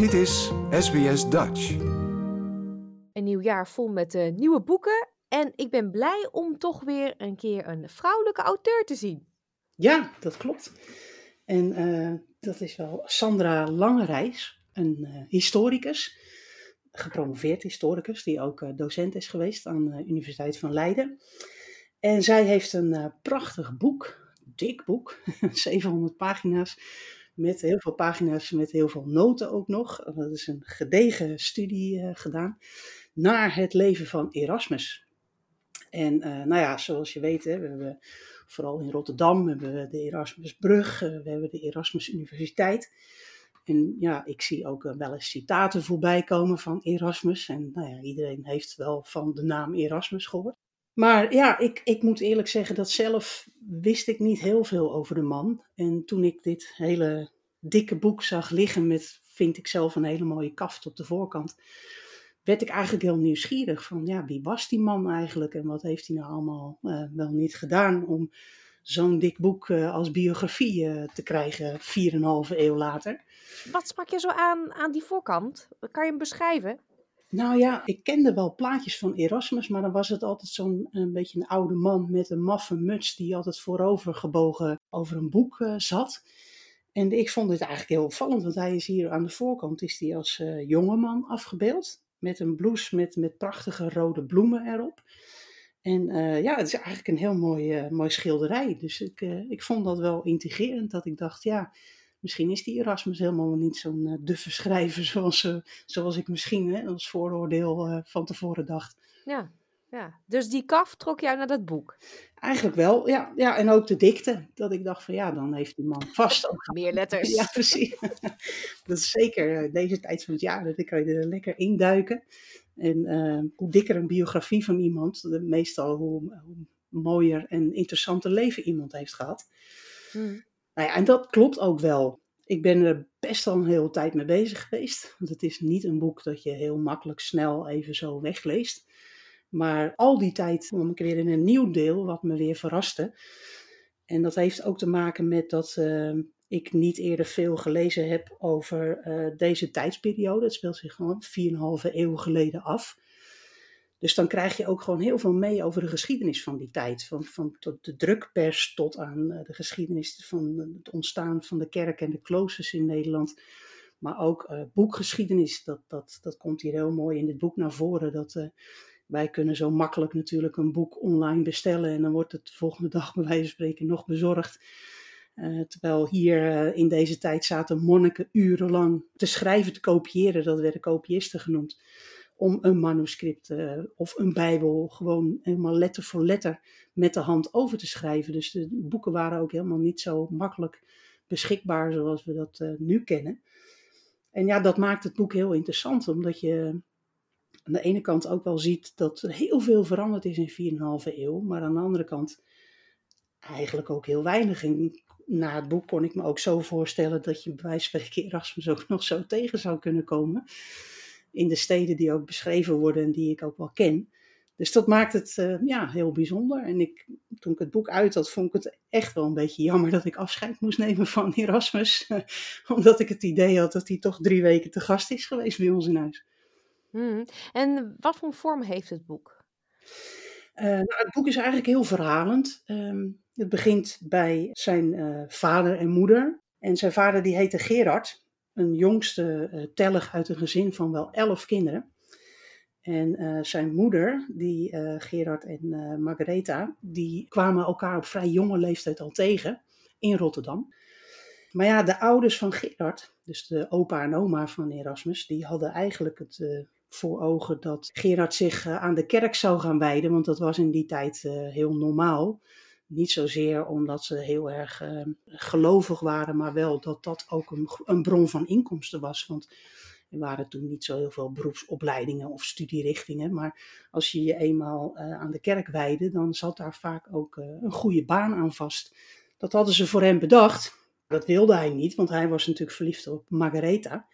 Dit is SBS Dutch. Een nieuw jaar vol met uh, nieuwe boeken. En ik ben blij om toch weer een keer een vrouwelijke auteur te zien. Ja, dat klopt. En uh, dat is wel Sandra Langerijs, een uh, historicus, gepromoveerd historicus, die ook docent is geweest aan de Universiteit van Leiden. En zij heeft een prachtig boek, dik boek, 700 pagina's, met heel veel pagina's, met heel veel noten ook nog. Dat is een gedegen studie uh, gedaan naar het leven van Erasmus. En uh, nou ja, zoals je weet, hè, we hebben vooral in Rotterdam hebben we de Erasmusbrug, we hebben de Erasmus Universiteit. En ja, ik zie ook wel eens citaten voorbij komen van Erasmus. En nou ja, iedereen heeft wel van de naam Erasmus gehoord. Maar ja, ik, ik moet eerlijk zeggen dat zelf wist ik niet heel veel over de man. En toen ik dit hele dikke boek zag liggen met, vind ik zelf, een hele mooie kaft op de voorkant, werd ik eigenlijk heel nieuwsgierig van, ja, wie was die man eigenlijk en wat heeft hij nou allemaal uh, wel niet gedaan om zo'n dik boek uh, als biografie uh, te krijgen, 4,5 eeuw later. Wat sprak je zo aan aan die voorkant? Kan je hem beschrijven? Nou ja, ik kende wel plaatjes van Erasmus, maar dan was het altijd zo'n een beetje een oude man met een maffe muts die altijd voorover gebogen over een boek uh, zat. En ik vond dit eigenlijk heel opvallend, want hij is hier aan de voorkant is hij als uh, jongeman afgebeeld. Met een blouse met, met prachtige rode bloemen erop. En ja, het is eigenlijk een heel mooi, mooi schilderij. Dus ik, ik vond dat wel integrerend, dat ik dacht, ja, misschien is die Erasmus helemaal niet zo'n uh, duffe schrijver zoals, uh, zoals ik misschien hè, als vooroordeel uh, van tevoren dacht. Ja, ja, dus die kaf trok jou naar dat boek? Eigenlijk wel, ja. ja. En ook de dikte. Dat ik dacht van ja, dan heeft die man vast ook... Meer letters. Ja, precies. dat is zeker deze tijd van het jaar. Dat kan je er lekker induiken. En hoe dikker een biografie van iemand, meestal hoe, hoe mooier en interessanter leven iemand heeft gehad. Hmm. Nou ja, en dat klopt ook wel. Ik ben er best al een hele tijd mee bezig geweest. Want het is niet een boek dat je heel makkelijk snel even zo wegleest. Maar al die tijd kwam ik weer in een nieuw deel wat me weer verraste. En dat heeft ook te maken met dat uh, ik niet eerder veel gelezen heb over uh, deze tijdsperiode. Het speelt zich gewoon 4,5 eeuw geleden af. Dus dan krijg je ook gewoon heel veel mee over de geschiedenis van die tijd. Van, van tot de drukpers tot aan de geschiedenis van het ontstaan van de kerk en de kloosters in Nederland. Maar ook uh, boekgeschiedenis, dat, dat, dat komt hier heel mooi in dit boek naar voren. Dat, wij kunnen zo makkelijk natuurlijk een boek online bestellen en dan wordt het de volgende dag bij wijze van spreken nog bezorgd. Terwijl hier in deze tijd zaten monniken urenlang te schrijven, te kopiëren. Dat werden kopiisten genoemd om een manuscript uh, of een Bijbel gewoon helemaal letter voor letter met de hand over te schrijven. Dus de boeken waren ook helemaal niet zo makkelijk beschikbaar zoals we dat uh, nu kennen. En ja, dat maakt het boek heel interessant, omdat je aan de ene kant ook wel ziet dat er heel veel veranderd is in 4,5 eeuw, maar aan de andere kant eigenlijk ook heel weinig. Na het boek kon ik me ook zo voorstellen dat je bij wijze van spreken Erasmus ook nog zo tegen zou kunnen komen in de steden die ook beschreven worden en die ik ook wel ken. Dus dat maakt het uh, ja, heel bijzonder. En ik, toen ik het boek uit had, vond ik het echt wel een beetje jammer dat ik afscheid moest nemen van Erasmus. Omdat ik het idee had dat hij toch drie weken te gast is geweest bij ons in huis. Hmm. En wat voor vorm heeft het boek? Uh, nou, het boek is eigenlijk heel verhalend. Um, het begint bij zijn uh, vader en moeder. En zijn vader die heette Gerard een jongste uh, tellig uit een gezin van wel elf kinderen. En uh, zijn moeder, die uh, Gerard en Margaretha, die kwamen elkaar op vrij jonge leeftijd al tegen in Rotterdam. Maar ja, de ouders van Gerard, dus de opa en oma van Erasmus, die hadden eigenlijk het voor ogen dat Gerard zich aan de kerk zou gaan wijden, want dat was in die tijd heel normaal. Niet zozeer omdat ze heel erg uh, gelovig waren, maar wel dat dat ook een, een, bron van inkomsten was. Want er waren toen niet zo heel veel beroepsopleidingen of studierichtingen. Maar als je je eenmaal uh, aan de kerk wijde, dan zat daar vaak ook uh, een goede baan aan vast. Dat hadden ze voor hem bedacht. Dat wilde hij niet, want hij was natuurlijk verliefd op Margaretha.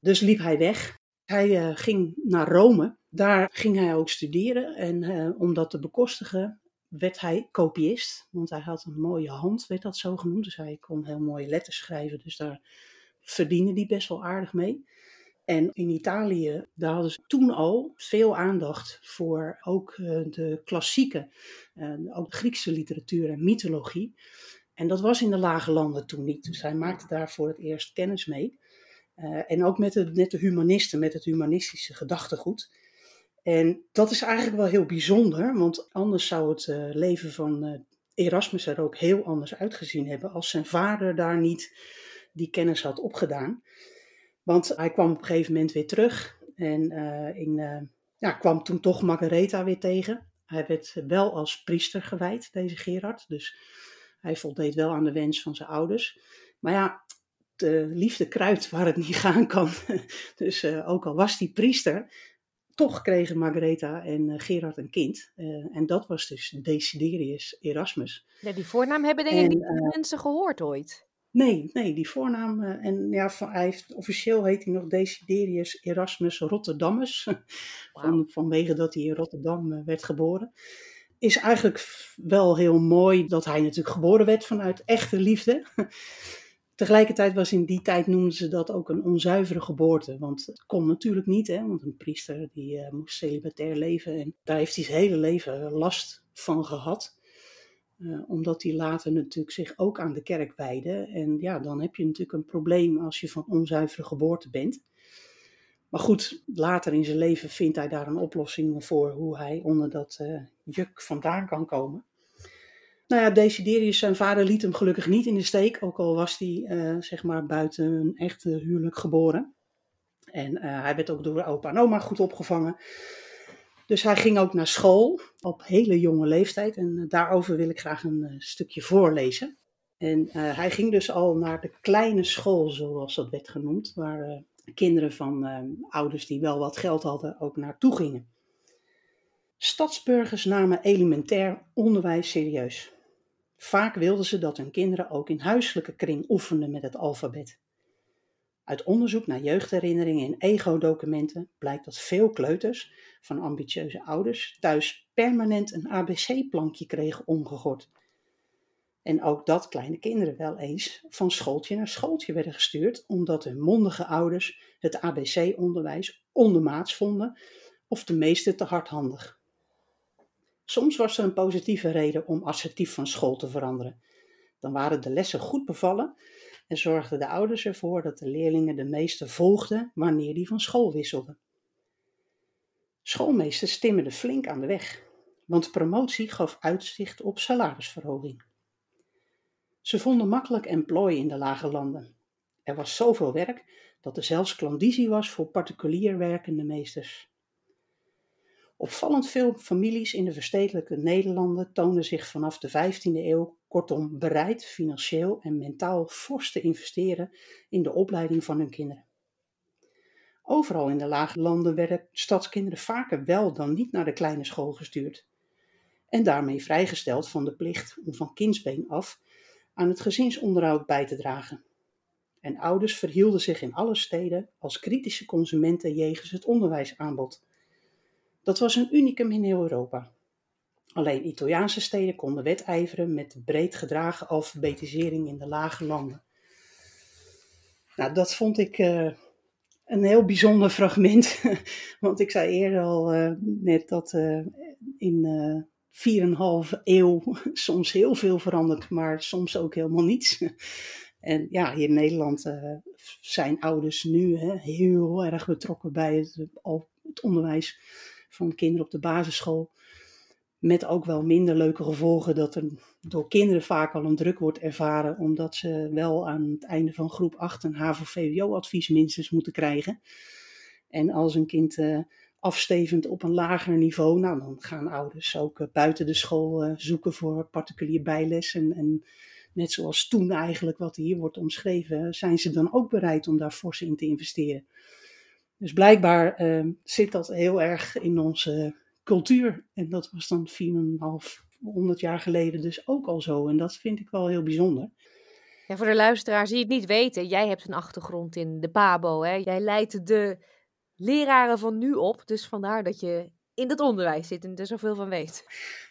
Dus liep hij weg. Hij ging naar Rome. Daar ging hij ook studeren. En om dat te bekostigen, werd hij kopiist, want hij had een mooie hand, werd dat zo genoemd. Dus hij kon heel mooie letters schrijven, dus daar verdienen die best wel aardig mee. En in Italië, daar hadden ze toen al veel aandacht voor ook eh, de klassieke, uh, ook Griekse literatuur en mythologie. En dat was in de lage landen toen niet. Dus hij maakte daar voor het eerst kennis mee. Uh, en ook met de, met de humanisten, met het humanistische gedachtegoed. En dat is eigenlijk wel heel bijzonder, want anders zou het uh, leven van uh, Erasmus er ook heel anders uitgezien hebben als zijn vader daar niet die kennis had opgedaan. Want hij kwam op een gegeven moment weer terug en uh, in, ja, kwam toen toch Margaretha weer tegen. Hij werd wel als priester gewijd, deze Gerard. Dus hij voldeed wel aan de wens van zijn ouders. Maar ja, de liefde kruidt waar het niet gaan kan. dus ook al was hij priester, toch kregen Margaretha en uh, Gerard een kind. Uh, en dat was dus Desiderius Erasmus. Ja, die voornaam hebben denk ik niet uh, mensen gehoord ooit. Nee, nee, die voornaam. en ja, van, hij heeft, officieel heet hij nog Desiderius Erasmus Rotterdammus. Van, vanwege dat hij in Rotterdam werd geboren. Is eigenlijk wel heel mooi dat hij natuurlijk geboren werd vanuit echte liefde. Tegelijkertijd was in die tijd noemden ze dat ook een onzuivere geboorte. Want het kon natuurlijk niet, hè, want een priester die uh, moest celibatair leven. En daar heeft hij zijn hele leven last van gehad. Uh, omdat hij later natuurlijk zich ook aan de kerk wijde. En ja, dan heb je natuurlijk een probleem als je van onzuivere geboorte bent. Maar goed, later in zijn leven vindt hij daar een oplossing voor hoe hij onder dat uh, juk vandaan kan komen. Nou ja, Desiderius, zijn vader, liet hem gelukkig niet in de steek, ook al was hij uh, zeg maar buiten een echte huwelijk geboren. En uh, hij werd ook door opa en oma goed opgevangen. Dus hij ging ook naar school op hele jonge leeftijd. En uh, daarover wil ik graag een stukje voorlezen. En hij ging dus al naar de kleine school, zoals dat werd genoemd, waar kinderen van ouders die wel wat geld hadden ook naartoe gingen. Stadsburgers namen elementair onderwijs serieus. Vaak wilden ze dat hun kinderen ook in huiselijke kring oefenden met het alfabet. Uit onderzoek naar jeugdherinneringen in ego-documenten blijkt dat veel kleuters van ambitieuze ouders thuis permanent een ABC-plankje kregen omgegord. En ook dat kleine kinderen wel eens van schooltje naar schooltje werden gestuurd, omdat hun mondige ouders het ABC-onderwijs ondermaats vonden of de meeste te hardhandig. Soms was er een positieve reden om assertief van school te veranderen. Dan waren de lessen goed bevallen en zorgden de ouders ervoor dat de leerlingen de meeste volgden wanneer die van school wisselden. Schoolmeesters timmerden flink aan de weg, want promotie gaf uitzicht op salarisverhoging. Ze vonden makkelijk emplooi in de lage landen. Er was zoveel werk dat er zelfs klandizie was voor particulier werkende meesters. Opvallend veel families in de verstedelijke Nederlanden toonden zich vanaf de 15e eeuw kortom bereid financieel en mentaal fors te investeren in de opleiding van hun kinderen. Overal in de lage landen werden stadskinderen vaker wel dan niet naar de kleine school gestuurd en daarmee vrijgesteld van de plicht om van kindsbeen af aan het gezinsonderhoud bij te dragen. En ouders verhielden zich in alle steden als kritische consumenten jegens het onderwijsaanbod dat was een unicum in heel Europa. Alleen Italiaanse steden konden wedijveren met breed gedragen alfabetisering in de lage landen. Nou, dat vond ik uh, een heel bijzonder fragment. Want ik zei eerder al uh, net dat uh, in 4,5 eeuw soms heel veel verandert, maar soms ook helemaal niets. En ja, hier in Nederland zijn ouders nu hè, heel erg betrokken bij het onderwijs van kinderen op de basisschool. Met ook wel minder leuke gevolgen dat er door kinderen vaak al een druk wordt ervaren, omdat ze wel aan het einde van groep 8 een HAVO-VWO-advies minstens moeten krijgen. En als een kind uh, afstevend op een lager niveau, nou, dan gaan ouders ook uh, buiten de school uh, zoeken voor particulier bijles. En, en, net zoals toen eigenlijk, wat hier wordt omschreven, zijn ze dan ook bereid om daar fors in te investeren. Dus blijkbaar uh, zit dat heel erg in onze cultuur. En dat was dan 4,500 jaar geleden dus ook al zo. En dat vind ik wel heel bijzonder. Ja, voor de luisteraars die het niet weten, jij hebt een achtergrond in de PABO. Hè? Jij leidt de leraren van nu op. Dus vandaar dat je in het onderwijs zit en er zoveel van weet.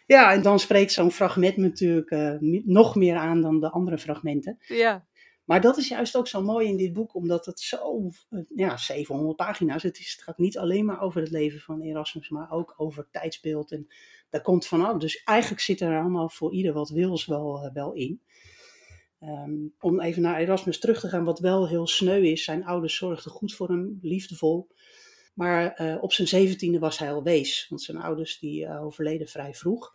Ja, en dan spreekt zo'n fragment natuurlijk uh, nog meer aan dan de andere fragmenten. Ja. Maar dat is juist ook zo mooi in dit boek, omdat het zo, ja, 700 pagina's. Het, is, het gaat niet alleen maar over het leven van Erasmus, maar ook over tijdsbeeld. En daar komt vanaf. Dus eigenlijk zit er allemaal voor ieder wat wils wel, wel in. Ehm, om even naar Erasmus terug te gaan, wat wel heel sneu is. Zijn ouders zorgden goed voor hem, liefdevol. Maar eh, op zijn zeventiende was hij al wees, want zijn ouders die overleden vrij vroeg.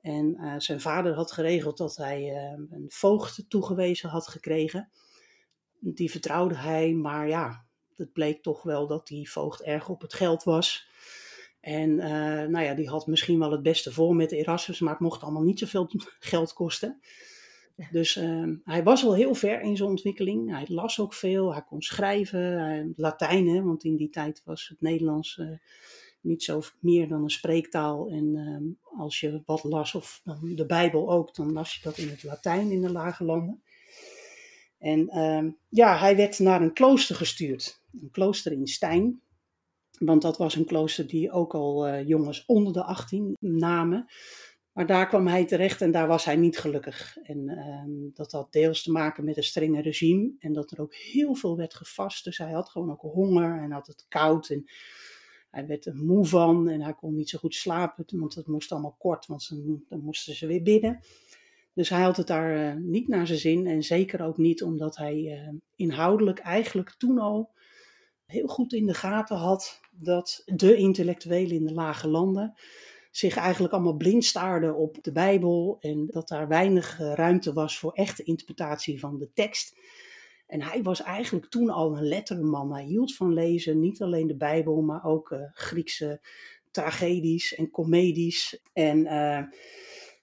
En uh, zijn vader had geregeld dat hij een voogd toegewezen had gekregen. Die vertrouwde hij, maar ja, het bleek toch wel dat die voogd erg op het geld was. En nou ja, die had misschien wel het beste voor met Erasmus, maar het mocht allemaal niet zoveel geld kosten. Dus uh, hij was al heel ver in zijn ontwikkeling. Hij las ook veel, hij kon schrijven, Latijn, hè, want in die tijd was het Nederlands niet zo meer dan een spreektaal. En uh, als je wat las, of de Bijbel ook, dan las je dat in het Latijn in de lage landen. En ehm, ja, hij werd naar een klooster gestuurd, een klooster in Stijn. Want dat was een klooster die ook al eh, jongens onder de 18 namen. Maar daar kwam hij terecht en daar was hij niet gelukkig. En um, dat had deels te maken met een strenge regime en dat er ook heel veel werd gevast. Dus hij had gewoon ook honger en had het koud en hij werd er moe van en hij kon niet zo goed slapen, want het moest allemaal kort, want dan moesten ze weer bidden. Dus hij had het daar uh, niet naar zijn zin en zeker ook niet omdat hij uh, inhoudelijk eigenlijk toen al heel goed in de gaten had dat de intellectuelen in de lage landen zich eigenlijk allemaal blind staarden op de Bijbel en dat daar weinig eh, ruimte was voor echte interpretatie van de tekst. En hij was eigenlijk toen al een letterman. Hij hield van lezen, niet alleen de Bijbel, maar ook uh, Griekse tragedies en comedies. En uh,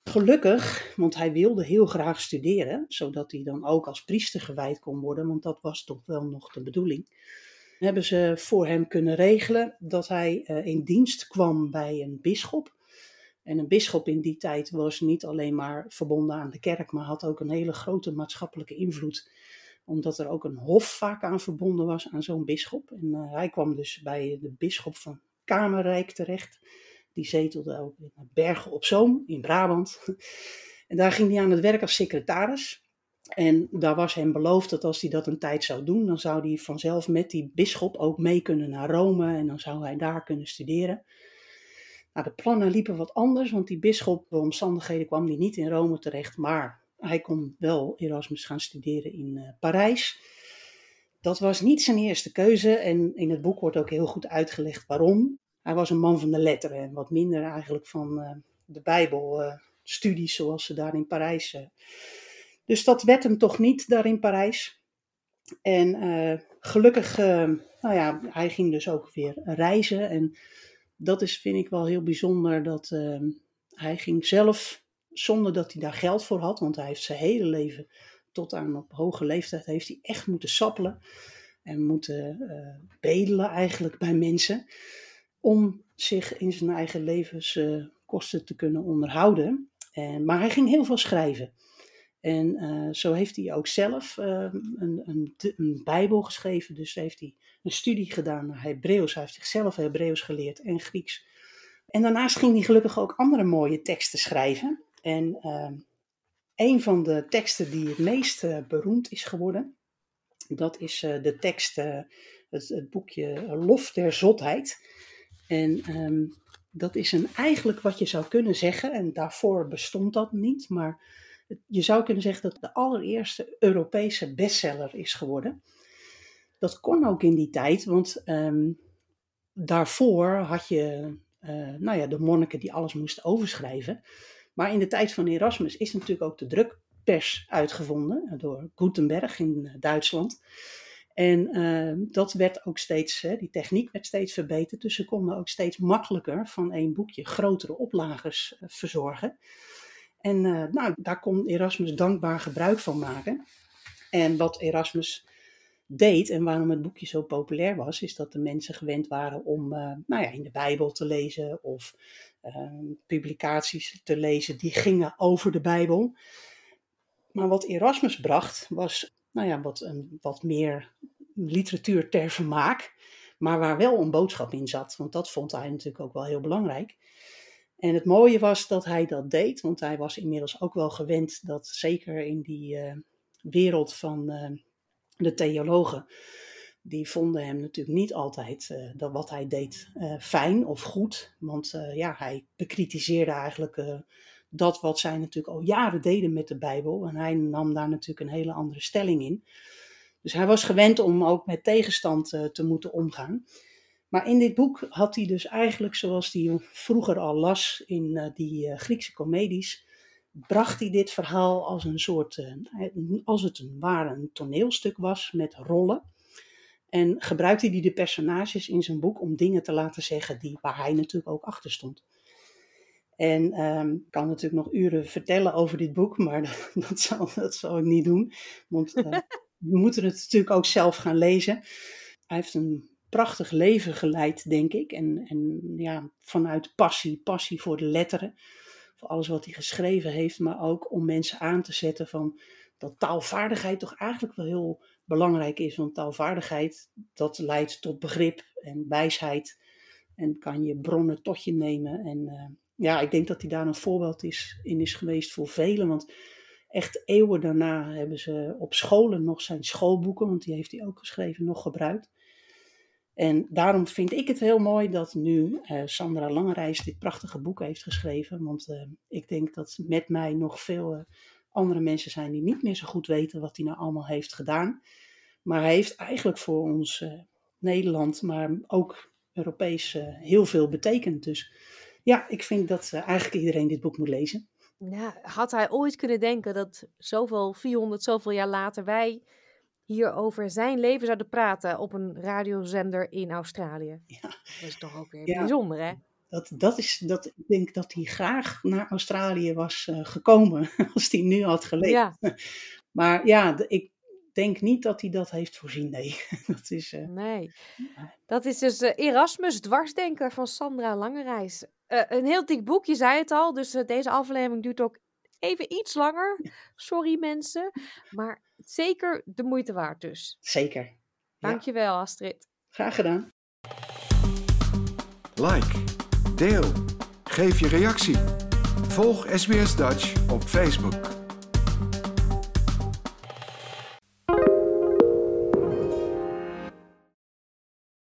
gelukkig, want hij wilde heel graag studeren, zodat hij dan ook als priester gewijd kon worden, want dat was toch wel nog de bedoeling. Hebben ze voor hem kunnen regelen dat hij uh, in dienst kwam bij een bisschop. En een bisschop in die tijd was niet alleen maar verbonden aan de kerk, maar had ook een hele grote maatschappelijke invloed. Omdat er ook een hof vaak aan verbonden was aan zo'n bisschop. En uh, hij kwam dus bij de bisschop van Kamerrijk terecht. Die zetelde ook in Bergen op Zoom in Brabant. En daar ging hij aan het werk als secretaris. En daar was hem beloofd dat als hij dat een tijd zou doen, dan zou hij vanzelf met die bisschop ook mee kunnen naar Rome en dan zou hij daar kunnen studeren. Nou, de plannen liepen wat anders, want die bisschop, door omstandigheden kwam die niet in Rome terecht, maar hij kon wel Erasmus gaan studeren in uh, Parijs. Dat was niet zijn eerste keuze en in het boek wordt ook heel goed uitgelegd waarom. Hij was een man van de letteren en wat minder eigenlijk van uh, de Bijbelstudies uh, zoals ze daar in Parijs. Dus dat werd hem toch niet daar in Parijs. En gelukkig, nou ja, hij ging dus ook weer reizen en dat is, vind ik wel heel bijzonder, dat uh, hij ging zelf, zonder dat hij daar geld voor had, want hij heeft zijn hele leven, tot aan op hoge leeftijd, heeft hij echt moeten sappelen en moeten uh, bedelen eigenlijk bij mensen, om zich in zijn eigen levenskosten te kunnen onderhouden. En, maar hij ging heel veel schrijven. En uh, zo heeft hij ook zelf uh, een, een, een, Bijbel geschreven. Dus heeft hij een studie gedaan naar Hebreeuws. Hij heeft zichzelf Hebreeuws geleerd en Grieks. En daarnaast ging hij gelukkig ook andere mooie teksten schrijven. En uh, een van de teksten die het meest beroemd is geworden, dat is de tekst, het, het, boekje Lof der Zotheid. En um, dat is een, eigenlijk wat je zou kunnen zeggen, en daarvoor bestond dat niet, maar je zou kunnen zeggen dat het de allereerste Europese bestseller is geworden. Dat kon ook in die tijd, want um, daarvoor had je nou ja, de monniken die alles moesten overschrijven. Maar in de tijd van Erasmus is natuurlijk ook de drukpers uitgevonden door Gutenberg in eh, Duitsland. En uh, dat werd ook steeds, die techniek werd steeds verbeterd, dus ze konden ook steeds makkelijker van één boekje grotere oplagers uh, verzorgen. En uh, nou, daar kon Erasmus dankbaar gebruik van maken. En wat Erasmus deed en waarom het boekje zo populair was, is dat de mensen gewend waren om uh, nou ja, in de Bijbel te lezen of uh, publicaties te lezen die gingen over de Bijbel. Maar wat Erasmus bracht was nou ja, wat, een, wat meer literatuur ter vermaak, maar waar wel een boodschap in zat. Want dat vond hij natuurlijk ook wel heel belangrijk. En het mooie was dat hij dat deed, want hij was inmiddels ook wel gewend dat zeker in die uh, wereld van eh, de theologen, die vonden hem natuurlijk niet altijd uh, dat wat hij deed fijn of goed. Want ja, hij bekritiseerde eigenlijk dat wat zij natuurlijk al jaren deden met de Bijbel. En hij nam daar natuurlijk een hele andere stelling in. Dus hij was gewend om ook met tegenstand te moeten omgaan. Maar in dit boek had hij dus eigenlijk, zoals hij vroeger al las in die Griekse comedies, bracht hij dit verhaal als een soort, eh, als het een ware toneelstuk was met rollen. En gebruikte hij de personages in zijn boek om dingen te laten zeggen die, waar hij natuurlijk ook achter stond. En um, ik kan natuurlijk nog uren vertellen over dit boek, maar dat, dat, zal, dat zal ik niet doen. Want uh, we moeten het natuurlijk ook zelf gaan lezen. Hij heeft een prachtig leven geleid, denk ik. En, en ja, vanuit passie, passie voor de letteren voor alles wat hij geschreven heeft, maar ook om mensen aan te zetten van dat taalvaardigheid toch eigenlijk wel heel belangrijk is. Want taalvaardigheid, dat leidt tot begrip en wijsheid en kan je bronnen tot je nemen. En uh, ja, ik denk dat hij daar een voorbeeld is, in is geweest voor velen, want echt eeuwen daarna hebben ze op scholen nog zijn schoolboeken, want die heeft hij ook geschreven, nog gebruikt. En daarom vind ik het heel mooi dat nu uh, Sandra Langerijs dit prachtige boek heeft geschreven. Want uh, ik denk dat met mij nog veel uh, andere mensen zijn die niet meer zo goed weten wat hij nou allemaal heeft gedaan. Maar hij heeft eigenlijk voor ons Nederland, maar ook Europees heel veel betekend. Dus ja, ik vind dat eigenlijk iedereen dit boek moet lezen. Had hij ooit kunnen denken dat zoveel, 400, zoveel jaar later wij hier over zijn leven zouden praten op een radiozender in Australië. Ja. Dat is toch ook weer bijzonder, hè? Dat, dat is, dat, ik denk dat hij graag naar Australië was uh, gekomen als hij nu had geleefd. Ja. Maar ja, ik denk niet dat hij dat heeft voorzien, nee. dat is, uh... nee. Dat is dus uh, Erasmus, dwarsdenker van Sandra Langereis. een heel dik boek, je zei het al, dus deze aflevering duurt ook even iets langer. Sorry mensen, maar zeker de moeite waard dus. Zeker. Dankjewel ja. Astrid. Graag gedaan. Like, deel, geef je reactie. Volg SBS Dutch op Facebook.